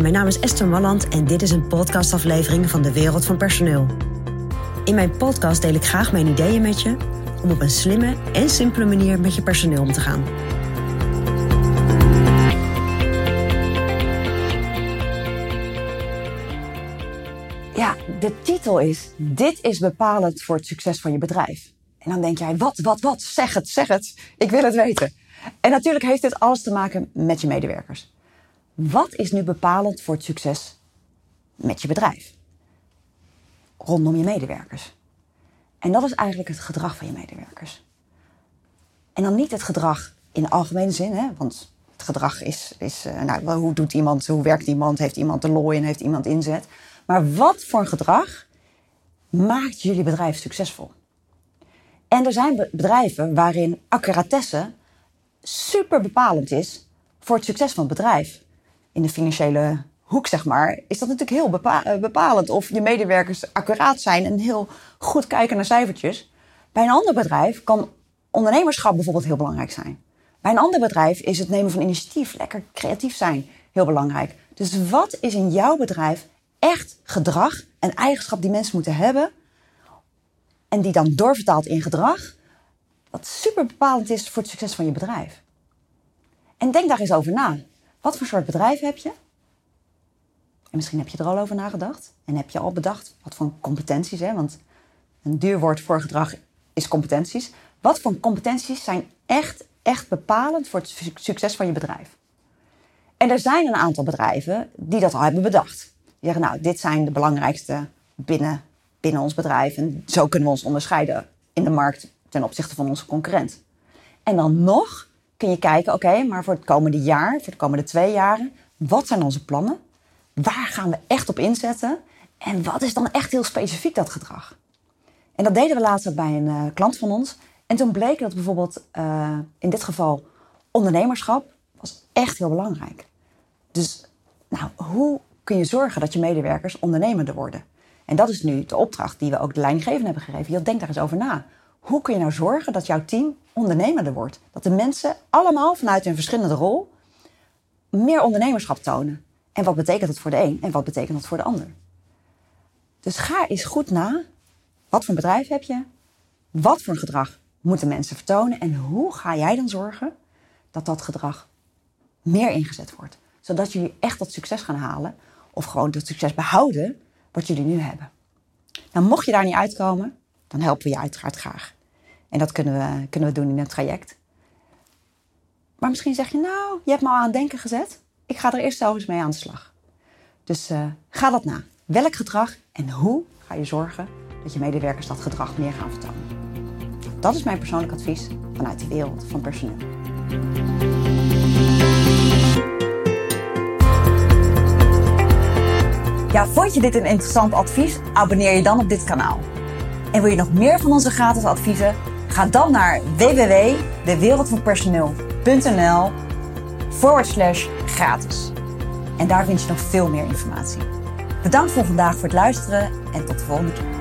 Mijn naam is Esther Malland en dit is een podcastaflevering van de Wereld van Personeel. In mijn podcast deel ik graag mijn ideeën met je om op een slimme en simpele manier met je personeel om te gaan. Ja, de titel is Dit is bepalend voor het succes van je bedrijf. En dan denk jij, wat, wat, wat? Zeg het, zeg het. Ik wil het weten. En natuurlijk heeft dit alles te maken met je medewerkers. Wat is nu bepalend voor het succes met je bedrijf? Rondom je medewerkers. En dat is eigenlijk het gedrag van je medewerkers. En dan niet het gedrag in de algemene zin, hè? want het gedrag is, is uh, nou, hoe doet iemand, hoe werkt iemand, heeft iemand een looi en heeft iemand inzet. Maar wat voor gedrag maakt jullie bedrijf succesvol? En er zijn bedrijven waarin accuratesse super bepalend is voor het succes van het bedrijf. In de financiële hoek, zeg maar, is dat natuurlijk heel bepa bepalend of je medewerkers accuraat zijn en heel goed kijken naar cijfertjes. Bij een ander bedrijf kan ondernemerschap bijvoorbeeld heel belangrijk zijn. Bij een ander bedrijf is het nemen van initiatief, lekker creatief zijn, heel belangrijk. Dus wat is in jouw bedrijf echt gedrag, een eigenschap die mensen moeten hebben en die dan doorvertaalt in gedrag, wat super bepalend is voor het succes van je bedrijf. En denk daar eens over na. Wat voor soort bedrijf heb je? En misschien heb je er al over nagedacht. En heb je al bedacht wat voor competenties, hè? want een duur woord voor gedrag is competenties. Wat voor competenties zijn echt, echt bepalend voor het succes van je bedrijf? En er zijn een aantal bedrijven die dat al hebben bedacht. Die zeggen, nou, dit zijn de belangrijkste binnen, binnen ons bedrijf. En zo kunnen we ons onderscheiden in de markt ten opzichte van onze concurrent. En dan nog kun je kijken, oké, maar voor het komende jaar, voor de komende twee jaren, wat zijn onze plannen? Waar gaan we echt op inzetten? En wat is dan echt heel specifiek dat gedrag? En dat deden we laatst bij een uh, klant van ons. En toen bleek dat bijvoorbeeld uh, in dit geval ondernemerschap was echt heel belangrijk. Dus nou, hoe kun je zorgen dat je medewerkers ondernemender worden? En dat is nu de opdracht die we ook de leidinggevenden hebben gegeven. Je denk daar eens over na. Hoe kun je nou zorgen dat jouw team ondernemender wordt? Dat de mensen allemaal vanuit hun verschillende rol meer ondernemerschap tonen. En wat betekent het voor de een en wat betekent het voor de ander? Dus ga eens goed na. Wat voor een bedrijf heb je? Wat voor een gedrag moeten mensen vertonen? En hoe ga jij dan zorgen dat dat gedrag meer ingezet wordt? Zodat jullie echt dat succes gaan halen. Of gewoon dat succes behouden wat jullie nu hebben. Nou, mocht je daar niet uitkomen, dan helpen we je uiteraard graag. En dat kunnen we, kunnen we doen in een traject. Maar misschien zeg je, nou, je hebt me al aan het denken gezet. Ik ga er eerst zelf eens mee aan de slag. Dus uh, ga dat na. Welk gedrag en hoe ga je zorgen dat je medewerkers dat gedrag meer gaan vertonen? Dat is mijn persoonlijk advies vanuit de wereld van personeel. Ja, vond je dit een interessant advies? Abonneer je dan op dit kanaal. En wil je nog meer van onze gratis adviezen? Ga dan naar www.dewereldvanpersoneel.nl forward slash gratis. En daar vind je nog veel meer informatie. Bedankt voor vandaag voor het luisteren en tot de volgende keer.